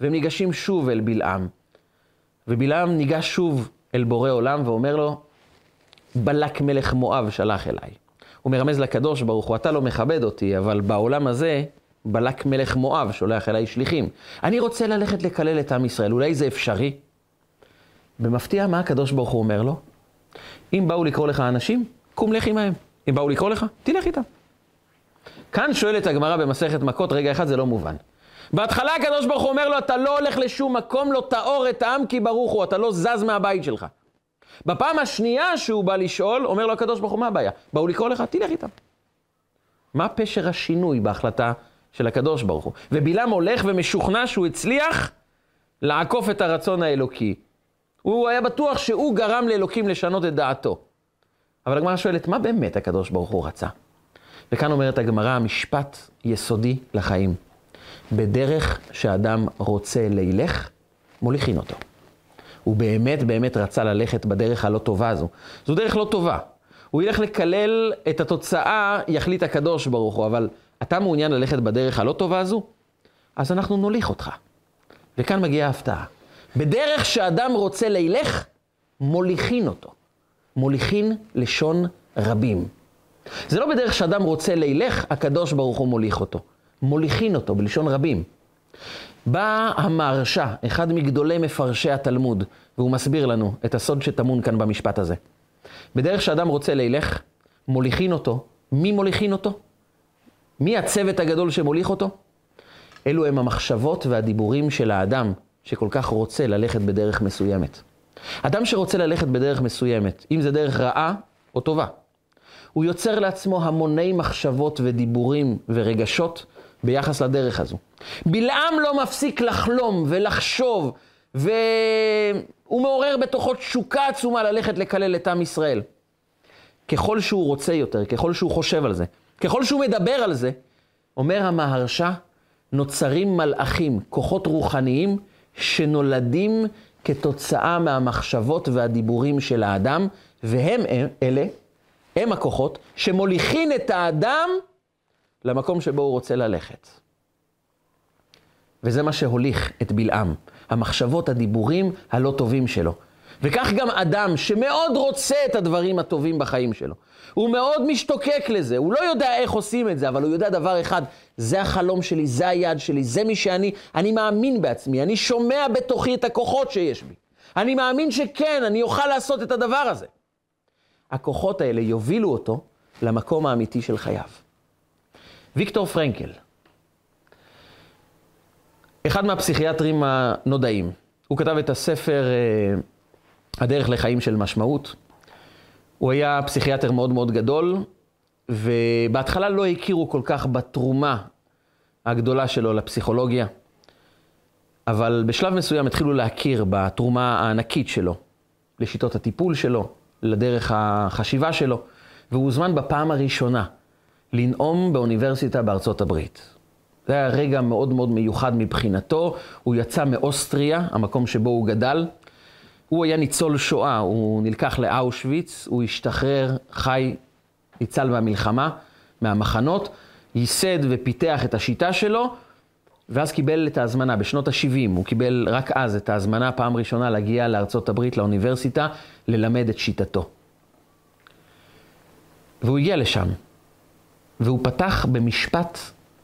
והם ניגשים שוב אל בלעם. ובלעם ניגש שוב אל בורא עולם ואומר לו, בלק מלך מואב שלח אליי. הוא מרמז לקדוש ברוך הוא, אתה לא מכבד אותי, אבל בעולם הזה, בלק מלך מואב שולח אליי שליחים. אני רוצה ללכת לקלל את עם ישראל, אולי זה אפשרי? במפתיע, מה הקדוש ברוך הוא אומר לו? אם באו לקרוא לך אנשים, קום לך עמהם. אם באו לקרוא לך, תלך איתם. כאן שואלת הגמרא במסכת מכות, רגע אחד זה לא מובן. בהתחלה הקדוש ברוך הוא אומר לו, אתה לא הולך לשום מקום, לא טהור את העם כי ברוך הוא, אתה לא זז מהבית שלך. בפעם השנייה שהוא בא לשאול, אומר לו הקדוש ברוך הוא, מה הבעיה? באו לקרוא לך, תלך איתם. מה פשר השינוי בהחלטה של הקדוש ברוך הוא? ובלעם הולך ומשוכנע שהוא הצליח לעקוף את הרצון האלוקי. הוא היה בטוח שהוא גרם לאלוקים לשנות את דעתו. אבל הגמרא שואלת, מה באמת הקדוש ברוך הוא רצה? וכאן אומרת הגמרא, משפט יסודי לחיים. בדרך שאדם רוצה לילך, מוליכין אותו. הוא באמת באמת רצה ללכת בדרך הלא טובה הזו. זו דרך לא טובה. הוא ילך לקלל את התוצאה, יחליט הקדוש ברוך הוא, אבל אתה מעוניין ללכת בדרך הלא טובה הזו? אז אנחנו נוליך אותך. וכאן מגיעה ההפתעה. בדרך שאדם רוצה לילך, מוליכין אותו. מוליכין לשון רבים. זה לא בדרך שאדם רוצה לילך, הקדוש ברוך הוא מוליך אותו. מוליכין אותו, בלשון רבים. בא המהרש"א, אחד מגדולי מפרשי התלמוד, והוא מסביר לנו את הסוד שטמון כאן במשפט הזה. בדרך שאדם רוצה לילך, מוליכין אותו. מי מוליכין אותו? מי הצוות הגדול שמוליך אותו? אלו הם המחשבות והדיבורים של האדם שכל כך רוצה ללכת בדרך מסוימת. אדם שרוצה ללכת בדרך מסוימת, אם זה דרך רעה או טובה, הוא יוצר לעצמו המוני מחשבות ודיבורים ורגשות ביחס לדרך הזו. בלעם לא מפסיק לחלום ולחשוב, והוא מעורר בתוכו תשוקה עצומה ללכת לקלל את עם ישראל. ככל שהוא רוצה יותר, ככל שהוא חושב על זה, ככל שהוא מדבר על זה, אומר המהרש"א, נוצרים מלאכים, כוחות רוחניים, שנולדים כתוצאה מהמחשבות והדיבורים של האדם, והם אלה, הם הכוחות, שמוליכין את האדם למקום שבו הוא רוצה ללכת. וזה מה שהוליך את בלעם, המחשבות, הדיבורים הלא טובים שלו. וכך גם אדם שמאוד רוצה את הדברים הטובים בחיים שלו. הוא מאוד משתוקק לזה, הוא לא יודע איך עושים את זה, אבל הוא יודע דבר אחד, זה החלום שלי, זה היעד שלי, זה מי שאני, אני מאמין בעצמי, אני שומע בתוכי את הכוחות שיש בי. אני מאמין שכן, אני אוכל לעשות את הדבר הזה. הכוחות האלה יובילו אותו למקום האמיתי של חייו. ויקטור פרנקל, אחד מהפסיכיאטרים הנודעים, הוא כתב את הספר אה, הדרך לחיים של משמעות. הוא היה פסיכיאטר מאוד מאוד גדול, ובהתחלה לא הכירו כל כך בתרומה הגדולה שלו לפסיכולוגיה, אבל בשלב מסוים התחילו להכיר בתרומה הענקית שלו, לשיטות הטיפול שלו, לדרך החשיבה שלו, והוא הוזמן בפעם הראשונה לנאום באוניברסיטה בארצות הברית. זה היה רגע מאוד מאוד מיוחד מבחינתו. הוא יצא מאוסטריה, המקום שבו הוא גדל. הוא היה ניצול שואה, הוא נלקח לאושוויץ, הוא השתחרר, חי, ניצל מהמלחמה, מהמחנות, ייסד ופיתח את השיטה שלו, ואז קיבל את ההזמנה, בשנות ה-70, הוא קיבל רק אז את ההזמנה פעם ראשונה להגיע לארצות הברית, לאוניברסיטה, ללמד את שיטתו. והוא הגיע לשם, והוא פתח במשפט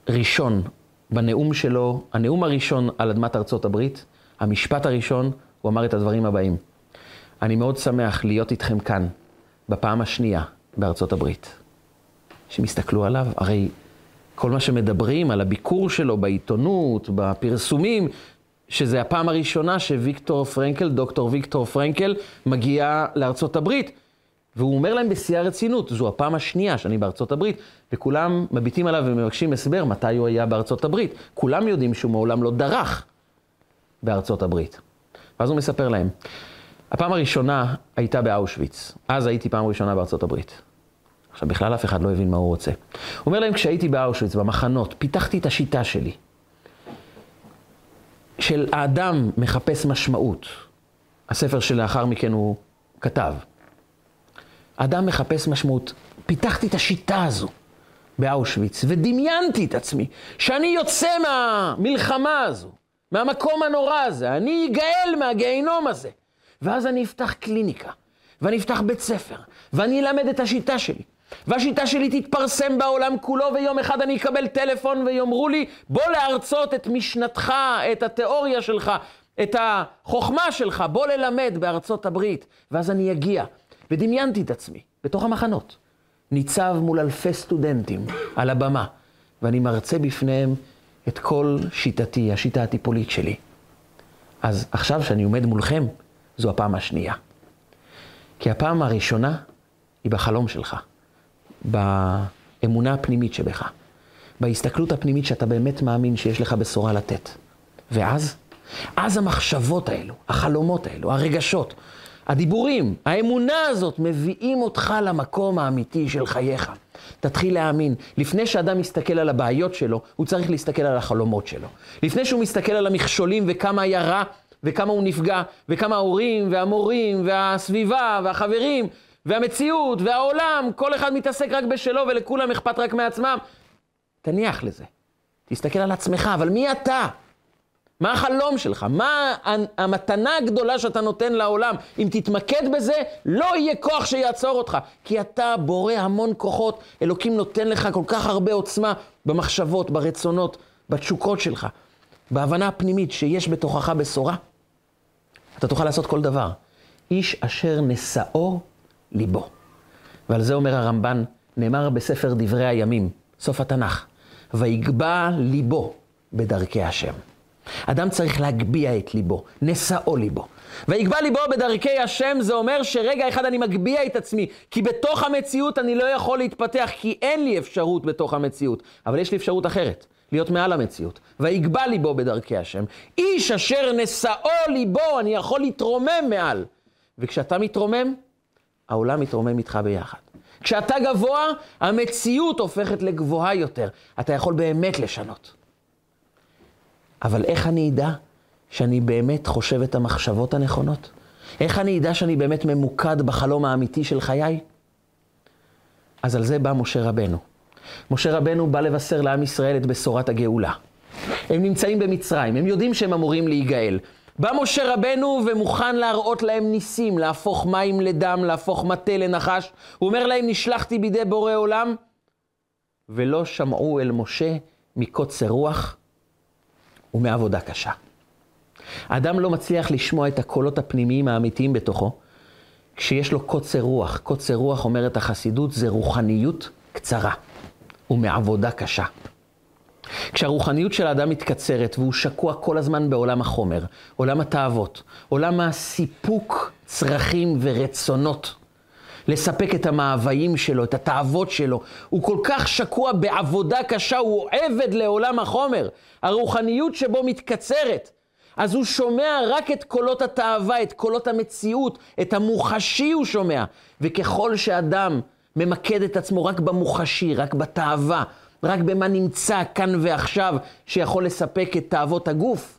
ראשון בנאום שלו, הנאום הראשון על אדמת ארצות הברית, המשפט הראשון, הוא אמר את הדברים הבאים: אני מאוד שמח להיות איתכם כאן, בפעם השנייה, בארצות הברית. שהם הסתכלו עליו, הרי כל מה שמדברים על הביקור שלו בעיתונות, בפרסומים, שזה הפעם הראשונה שוויקטור פרנקל, דוקטור ויקטור פרנקל, מגיע לארצות הברית. והוא אומר להם בשיא הרצינות, זו הפעם השנייה שאני בארצות הברית, וכולם מביטים עליו ומבקשים הסבר מתי הוא היה בארצות הברית. כולם יודעים שהוא מעולם לא דרך בארצות הברית. ואז הוא מספר להם, הפעם הראשונה הייתה באושוויץ, אז הייתי פעם ראשונה בארצות הברית. עכשיו, בכלל אף אחד לא הבין מה הוא רוצה. הוא אומר להם, כשהייתי באושוויץ, במחנות, פיתחתי את השיטה שלי. של האדם מחפש משמעות. הספר שלאחר מכן הוא כתב. האדם מחפש משמעות. פיתחתי את השיטה הזו באושוויץ, ודמיינתי את עצמי שאני יוצא מהמלחמה הזו, מהמקום הנורא הזה, אני אגאל מהגיהינום הזה. ואז אני אפתח קליניקה, ואני אפתח בית ספר, ואני אלמד את השיטה שלי. והשיטה שלי תתפרסם בעולם כולו, ויום אחד אני אקבל טלפון ויאמרו לי, בוא להרצות את משנתך, את התיאוריה שלך, את החוכמה שלך, בוא ללמד בארצות הברית. ואז אני אגיע. ודמיינתי את עצמי, בתוך המחנות, ניצב מול אלפי סטודנטים על הבמה, ואני מרצה בפניהם את כל שיטתי, השיטה הטיפולית שלי. אז עכשיו שאני עומד מולכם, זו הפעם השנייה. כי הפעם הראשונה היא בחלום שלך. באמונה הפנימית שבך, בהסתכלות הפנימית שאתה באמת מאמין שיש לך בשורה לתת. ואז, אז המחשבות האלו, החלומות האלו, הרגשות, הדיבורים, האמונה הזאת מביאים אותך למקום האמיתי של חייך. תתחיל להאמין. לפני שאדם מסתכל על הבעיות שלו, הוא צריך להסתכל על החלומות שלו. לפני שהוא מסתכל על המכשולים וכמה היה רע וכמה הוא נפגע, וכמה ההורים והמורים והסביבה והחברים והמציאות והעולם, כל אחד מתעסק רק בשלו ולכולם אכפת רק מעצמם. תניח לזה. תסתכל על עצמך, אבל מי אתה? מה החלום שלך? מה המתנה הגדולה שאתה נותן לעולם? אם תתמקד בזה, לא יהיה כוח שיעצור אותך. כי אתה בורא המון כוחות, אלוקים נותן לך כל כך הרבה עוצמה במחשבות, ברצונות, בתשוקות שלך, בהבנה הפנימית שיש בתוכך בשורה. אתה תוכל לעשות כל דבר. איש אשר נשאו ליבו. ועל זה אומר הרמב"ן, נאמר בספר דברי הימים, סוף התנ"ך, ויגבע ליבו בדרכי השם. אדם צריך להגביה את ליבו, נשאו ליבו. ויגבע ליבו בדרכי השם, זה אומר שרגע אחד אני מגביה את עצמי, כי בתוך המציאות אני לא יכול להתפתח, כי אין לי אפשרות בתוך המציאות. אבל יש לי אפשרות אחרת, להיות מעל המציאות. ויגבע ליבו בדרכי השם. איש אשר נשאו ליבו, אני יכול להתרומם מעל. וכשאתה מתרומם, העולם מתרומם איתך ביחד. כשאתה גבוה, המציאות הופכת לגבוהה יותר. אתה יכול באמת לשנות. אבל איך אני אדע שאני באמת חושב את המחשבות הנכונות? איך אני אדע שאני באמת ממוקד בחלום האמיתי של חיי? אז על זה בא משה רבנו. משה רבנו בא לבשר לעם ישראל את בשורת הגאולה. הם נמצאים במצרים, הם יודעים שהם אמורים להיגאל. בא משה רבנו ומוכן להראות להם ניסים, להפוך מים לדם, להפוך מטה לנחש. הוא אומר להם, נשלחתי בידי בורא עולם, ולא שמעו אל משה מקוצר רוח ומעבודה קשה. האדם לא מצליח לשמוע את הקולות הפנימיים האמיתיים בתוכו, כשיש לו קוצר רוח. קוצר רוח, אומרת החסידות, זה רוחניות קצרה ומעבודה קשה. כשהרוחניות של האדם מתקצרת והוא שקוע כל הזמן בעולם החומר, עולם התאוות, עולם הסיפוק צרכים ורצונות, לספק את המאוויים שלו, את התאוות שלו, הוא כל כך שקוע בעבודה קשה, הוא עבד לעולם החומר. הרוחניות שבו מתקצרת. אז הוא שומע רק את קולות התאווה, את קולות המציאות, את המוחשי הוא שומע. וככל שאדם ממקד את עצמו רק במוחשי, רק בתאווה, רק במה נמצא כאן ועכשיו שיכול לספק את תאוות הגוף.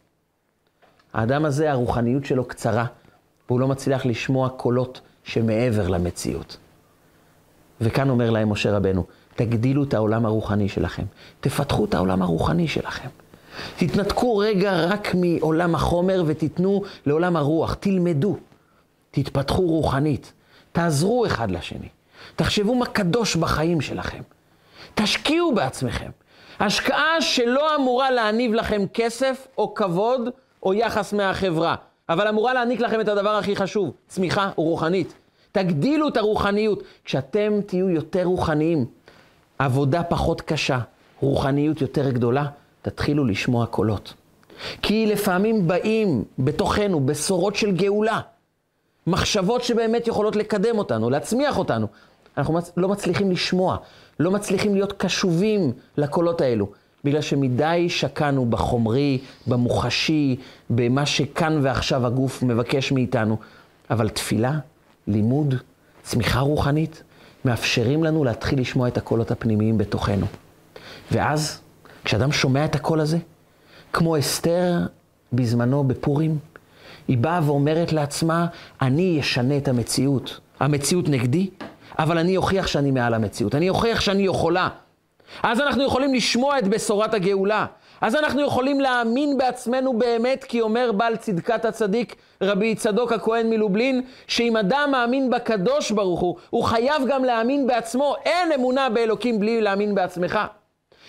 האדם הזה, הרוחניות שלו קצרה, והוא לא מצליח לשמוע קולות שמעבר למציאות. וכאן אומר להם משה רבנו, תגדילו את העולם הרוחני שלכם, תפתחו את העולם הרוחני שלכם. תתנתקו רגע רק מעולם החומר ותיתנו לעולם הרוח, תלמדו, תתפתחו רוחנית, תעזרו אחד לשני, תחשבו מה קדוש בחיים שלכם. תשקיעו בעצמכם. השקעה שלא אמורה להניב לכם כסף או כבוד או יחס מהחברה, אבל אמורה להעניק לכם את הדבר הכי חשוב, צמיחה רוחנית. תגדילו את הרוחניות. כשאתם תהיו יותר רוחניים, עבודה פחות קשה, רוחניות יותר גדולה, תתחילו לשמוע קולות. כי לפעמים באים בתוכנו בשורות של גאולה. מחשבות שבאמת יכולות לקדם אותנו, להצמיח אותנו. אנחנו לא מצליחים לשמוע, לא מצליחים להיות קשובים לקולות האלו, בגלל שמדי שקענו בחומרי, במוחשי, במה שכאן ועכשיו הגוף מבקש מאיתנו. אבל תפילה, לימוד, צמיחה רוחנית, מאפשרים לנו להתחיל לשמוע את הקולות הפנימיים בתוכנו. ואז, כשאדם שומע את הקול הזה, כמו אסתר בזמנו בפורים, היא באה ואומרת לעצמה, אני אשנה את המציאות. המציאות נגדי, אבל אני אוכיח שאני מעל המציאות. אני אוכיח שאני יכולה. אז אנחנו יכולים לשמוע את בשורת הגאולה. אז אנחנו יכולים להאמין בעצמנו באמת, כי אומר בעל צדקת הצדיק, רבי צדוק הכהן מלובלין, שאם אדם מאמין בקדוש ברוך הוא, הוא חייב גם להאמין בעצמו. אין אמונה באלוקים בלי להאמין בעצמך.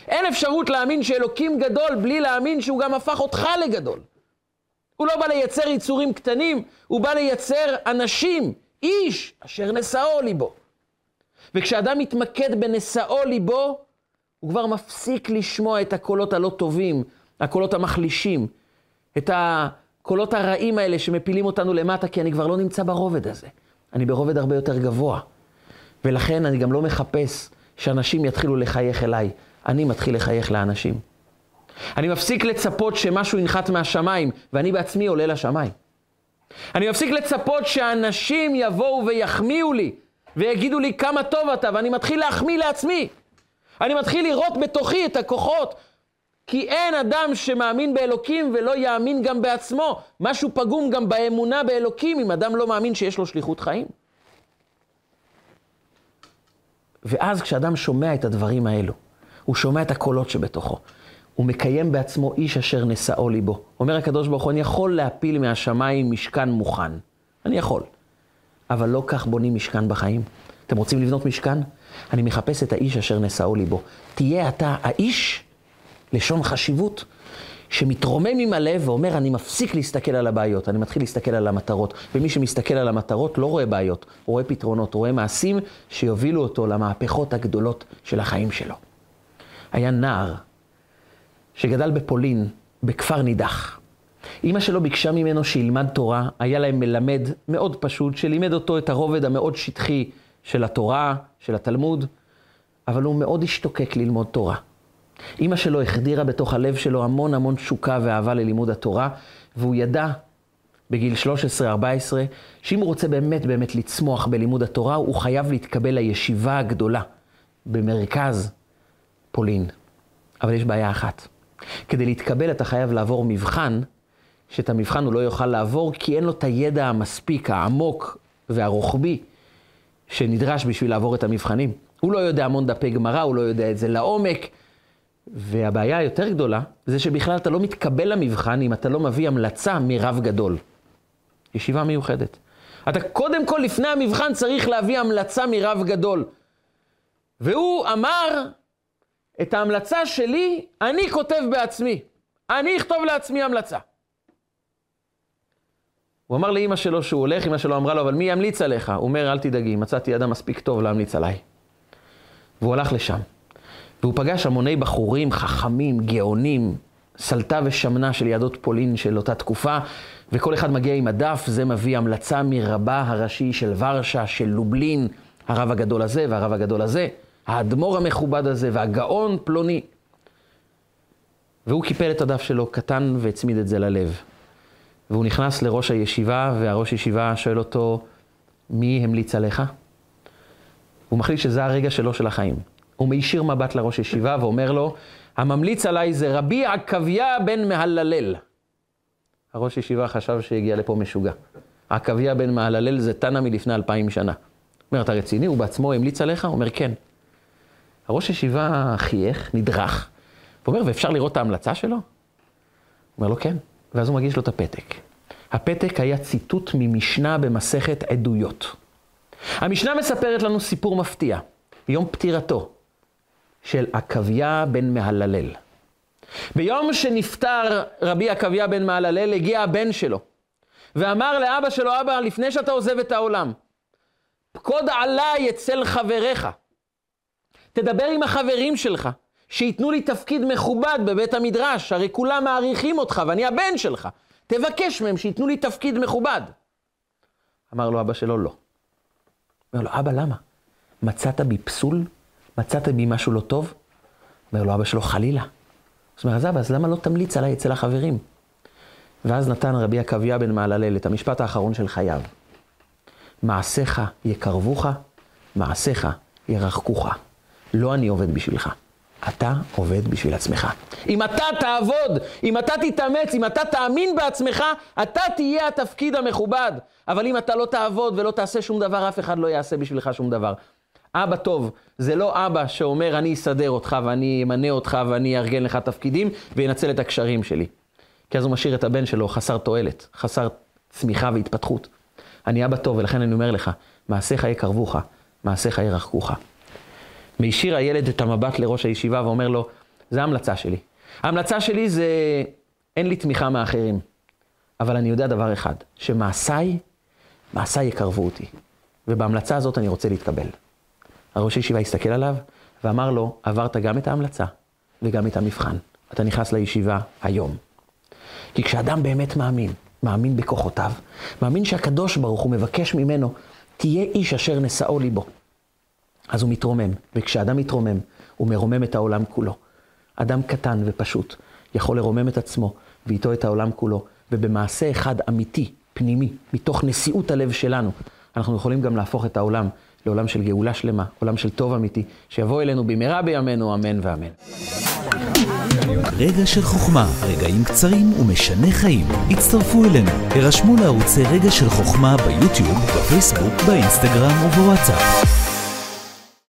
אין אפשרות להאמין שאלוקים גדול בלי להאמין שהוא גם הפך אותך לגדול. הוא לא בא לייצר יצורים קטנים, הוא בא לייצר אנשים, איש, אשר נשאו ליבו. וכשאדם מתמקד בנשאו ליבו, הוא כבר מפסיק לשמוע את הקולות הלא טובים, הקולות המחלישים, את הקולות הרעים האלה שמפילים אותנו למטה, כי אני כבר לא נמצא ברובד הזה. אני ברובד הרבה יותר גבוה. ולכן אני גם לא מחפש שאנשים יתחילו לחייך אליי. אני מתחיל לחייך לאנשים. אני מפסיק לצפות שמשהו ינחת מהשמיים, ואני בעצמי עולה לשמיים. אני מפסיק לצפות שאנשים יבואו ויחמיאו לי, ויגידו לי כמה טוב אתה, ואני מתחיל להחמיא לעצמי. אני מתחיל לראות בתוכי את הכוחות. כי אין אדם שמאמין באלוקים ולא יאמין גם בעצמו. משהו פגום גם באמונה באלוקים, אם אדם לא מאמין שיש לו שליחות חיים. ואז כשאדם שומע את הדברים האלו, הוא שומע את הקולות שבתוכו. הוא מקיים בעצמו איש אשר נשאו ליבו. אומר הקדוש ברוך הוא, אני יכול להפיל מהשמיים משכן מוכן. אני יכול. אבל לא כך בונים משכן בחיים. אתם רוצים לבנות משכן? אני מחפש את האיש אשר נשאו ליבו. תהיה אתה האיש, לשון חשיבות, שמתרומם עם הלב ואומר, אני מפסיק להסתכל על הבעיות, אני מתחיל להסתכל על המטרות. ומי שמסתכל על המטרות לא רואה בעיות, רואה פתרונות, רואה מעשים שיובילו אותו למהפכות הגדולות של החיים שלו. היה נער שגדל בפולין, בכפר נידח. אימא שלו ביקשה ממנו שילמד תורה, היה להם מלמד מאוד פשוט, שלימד אותו את הרובד המאוד שטחי של התורה, של התלמוד, אבל הוא מאוד השתוקק ללמוד תורה. אימא שלו החדירה בתוך הלב שלו המון המון תשוקה ואהבה ללימוד התורה, והוא ידע בגיל 13-14, שאם הוא רוצה באמת באמת לצמוח בלימוד התורה, הוא חייב להתקבל לישיבה הגדולה במרכז פולין. אבל יש בעיה אחת. כדי להתקבל אתה חייב לעבור מבחן, שאת המבחן הוא לא יוכל לעבור, כי אין לו את הידע המספיק, העמוק והרוחבי, שנדרש בשביל לעבור את המבחנים. הוא לא יודע המון דפי גמרא, הוא לא יודע את זה לעומק. והבעיה היותר גדולה, זה שבכלל אתה לא מתקבל למבחן אם אתה לא מביא המלצה מרב גדול. ישיבה מיוחדת. אתה קודם כל, לפני המבחן, צריך להביא המלצה מרב גדול. והוא אמר, את ההמלצה שלי, אני כותב בעצמי. אני אכתוב לעצמי המלצה. הוא אמר לאימא שלו שהוא הולך, אימא שלו אמרה לו, אבל מי ימליץ עליך? הוא אומר, אל תדאגי, מצאתי אדם מספיק טוב להמליץ עליי. והוא הלך לשם. והוא פגש המוני בחורים חכמים, גאונים, סלטה ושמנה של יהדות פולין של אותה תקופה, וכל אחד מגיע עם הדף, זה מביא המלצה מרבה הראשי של ורשה, של לובלין, הרב הגדול הזה והרב הגדול הזה, האדמו"ר המכובד הזה והגאון פלוני. והוא קיפל את הדף שלו קטן והצמיד את זה ללב. והוא נכנס לראש הישיבה, והראש ישיבה שואל אותו, מי המליץ עליך? הוא מחליט שזה הרגע שלו של החיים. הוא מישיר מבט לראש ישיבה ואומר לו, הממליץ עליי זה רבי עקביה בן מהללל. הראש ישיבה חשב שהגיע לפה משוגע. עקביה בן מהללל זה תנא מלפני אלפיים שנה. אומר, אתה רציני? הוא בעצמו המליץ עליך? הוא אומר, כן. הראש ישיבה חייך, נדרך, ואומר, ואפשר לראות את ההמלצה שלו? הוא אומר לו, כן. ואז הוא מגיש לו את הפתק. הפתק היה ציטוט ממשנה במסכת עדויות. המשנה מספרת לנו סיפור מפתיע, ביום פטירתו של עקביה בן מהללל. ביום שנפטר רבי עקביה בן מהללל, הגיע הבן שלו, ואמר לאבא שלו, אבא, לפני שאתה עוזב את העולם, פקוד עליי אצל חבריך. תדבר עם החברים שלך, שייתנו לי תפקיד מכובד בבית המדרש, הרי כולם מעריכים אותך ואני הבן שלך. תבקש מהם שייתנו לי תפקיד מכובד. אמר לו אבא שלו, לא. אומר לו, אבא, למה? מצאת בי פסול? מצאת בי משהו לא טוב? אומר לו אבא שלו, חלילה. זאת אומרת, אז אבא, אז למה לא תמליץ עליי אצל החברים? ואז נתן רבי עקביה בן מעללל את המשפט האחרון של חייו. מעשיך יקרבוך, מעשיך ירחקוך. לא אני עובד בשבילך, אתה עובד בשביל עצמך. אם אתה תעבוד, אם אתה תתאמץ, אם אתה תאמין בעצמך, אתה תהיה התפקיד המכובד. אבל אם אתה לא תעבוד ולא תעשה שום דבר, אף אחד לא יעשה בשבילך שום דבר. אבא טוב, זה לא אבא שאומר אני אסדר אותך ואני אמנה אותך ואני אארגן לך תפקידים וינצל את הקשרים שלי. כי אז הוא משאיר את הבן שלו חסר תועלת, חסר צמיחה והתפתחות. אני אבא טוב, ולכן אני אומר לך, מעשיך יקרבוך, מעשיך ירחקוך. מישיר הילד את המבט לראש הישיבה ואומר לו, זה ההמלצה שלי. ההמלצה שלי זה, אין לי תמיכה מאחרים, אבל אני יודע דבר אחד, שמעשיי, מעשיי יקרבו אותי. ובהמלצה הזאת אני רוצה להתקבל. הראש הישיבה הסתכל עליו ואמר לו, עברת גם את ההמלצה וגם את המבחן. אתה נכנס לישיבה היום. כי כשאדם באמת מאמין, מאמין בכוחותיו, מאמין שהקדוש ברוך הוא מבקש ממנו, תהיה איש אשר נשאו ליבו. אז הוא מתרומם, וכשאדם מתרומם, הוא מרומם את העולם כולו. אדם קטן ופשוט יכול לרומם את עצמו, ואיתו את העולם כולו, ובמעשה אחד אמיתי, פנימי, מתוך נשיאות הלב שלנו, אנחנו יכולים גם להפוך את העולם לעולם של גאולה שלמה, עולם של טוב אמיתי, שיבוא אלינו במהרה בימינו, אמן ואמן.
רגע של חוכמה, רגעים קצרים ומשנה חיים. הצטרפו אלינו, הרשמו לערוצי רגע של חוכמה ביוטיוב, בפייסבוק, באינסטגרם ובוואטסאפ.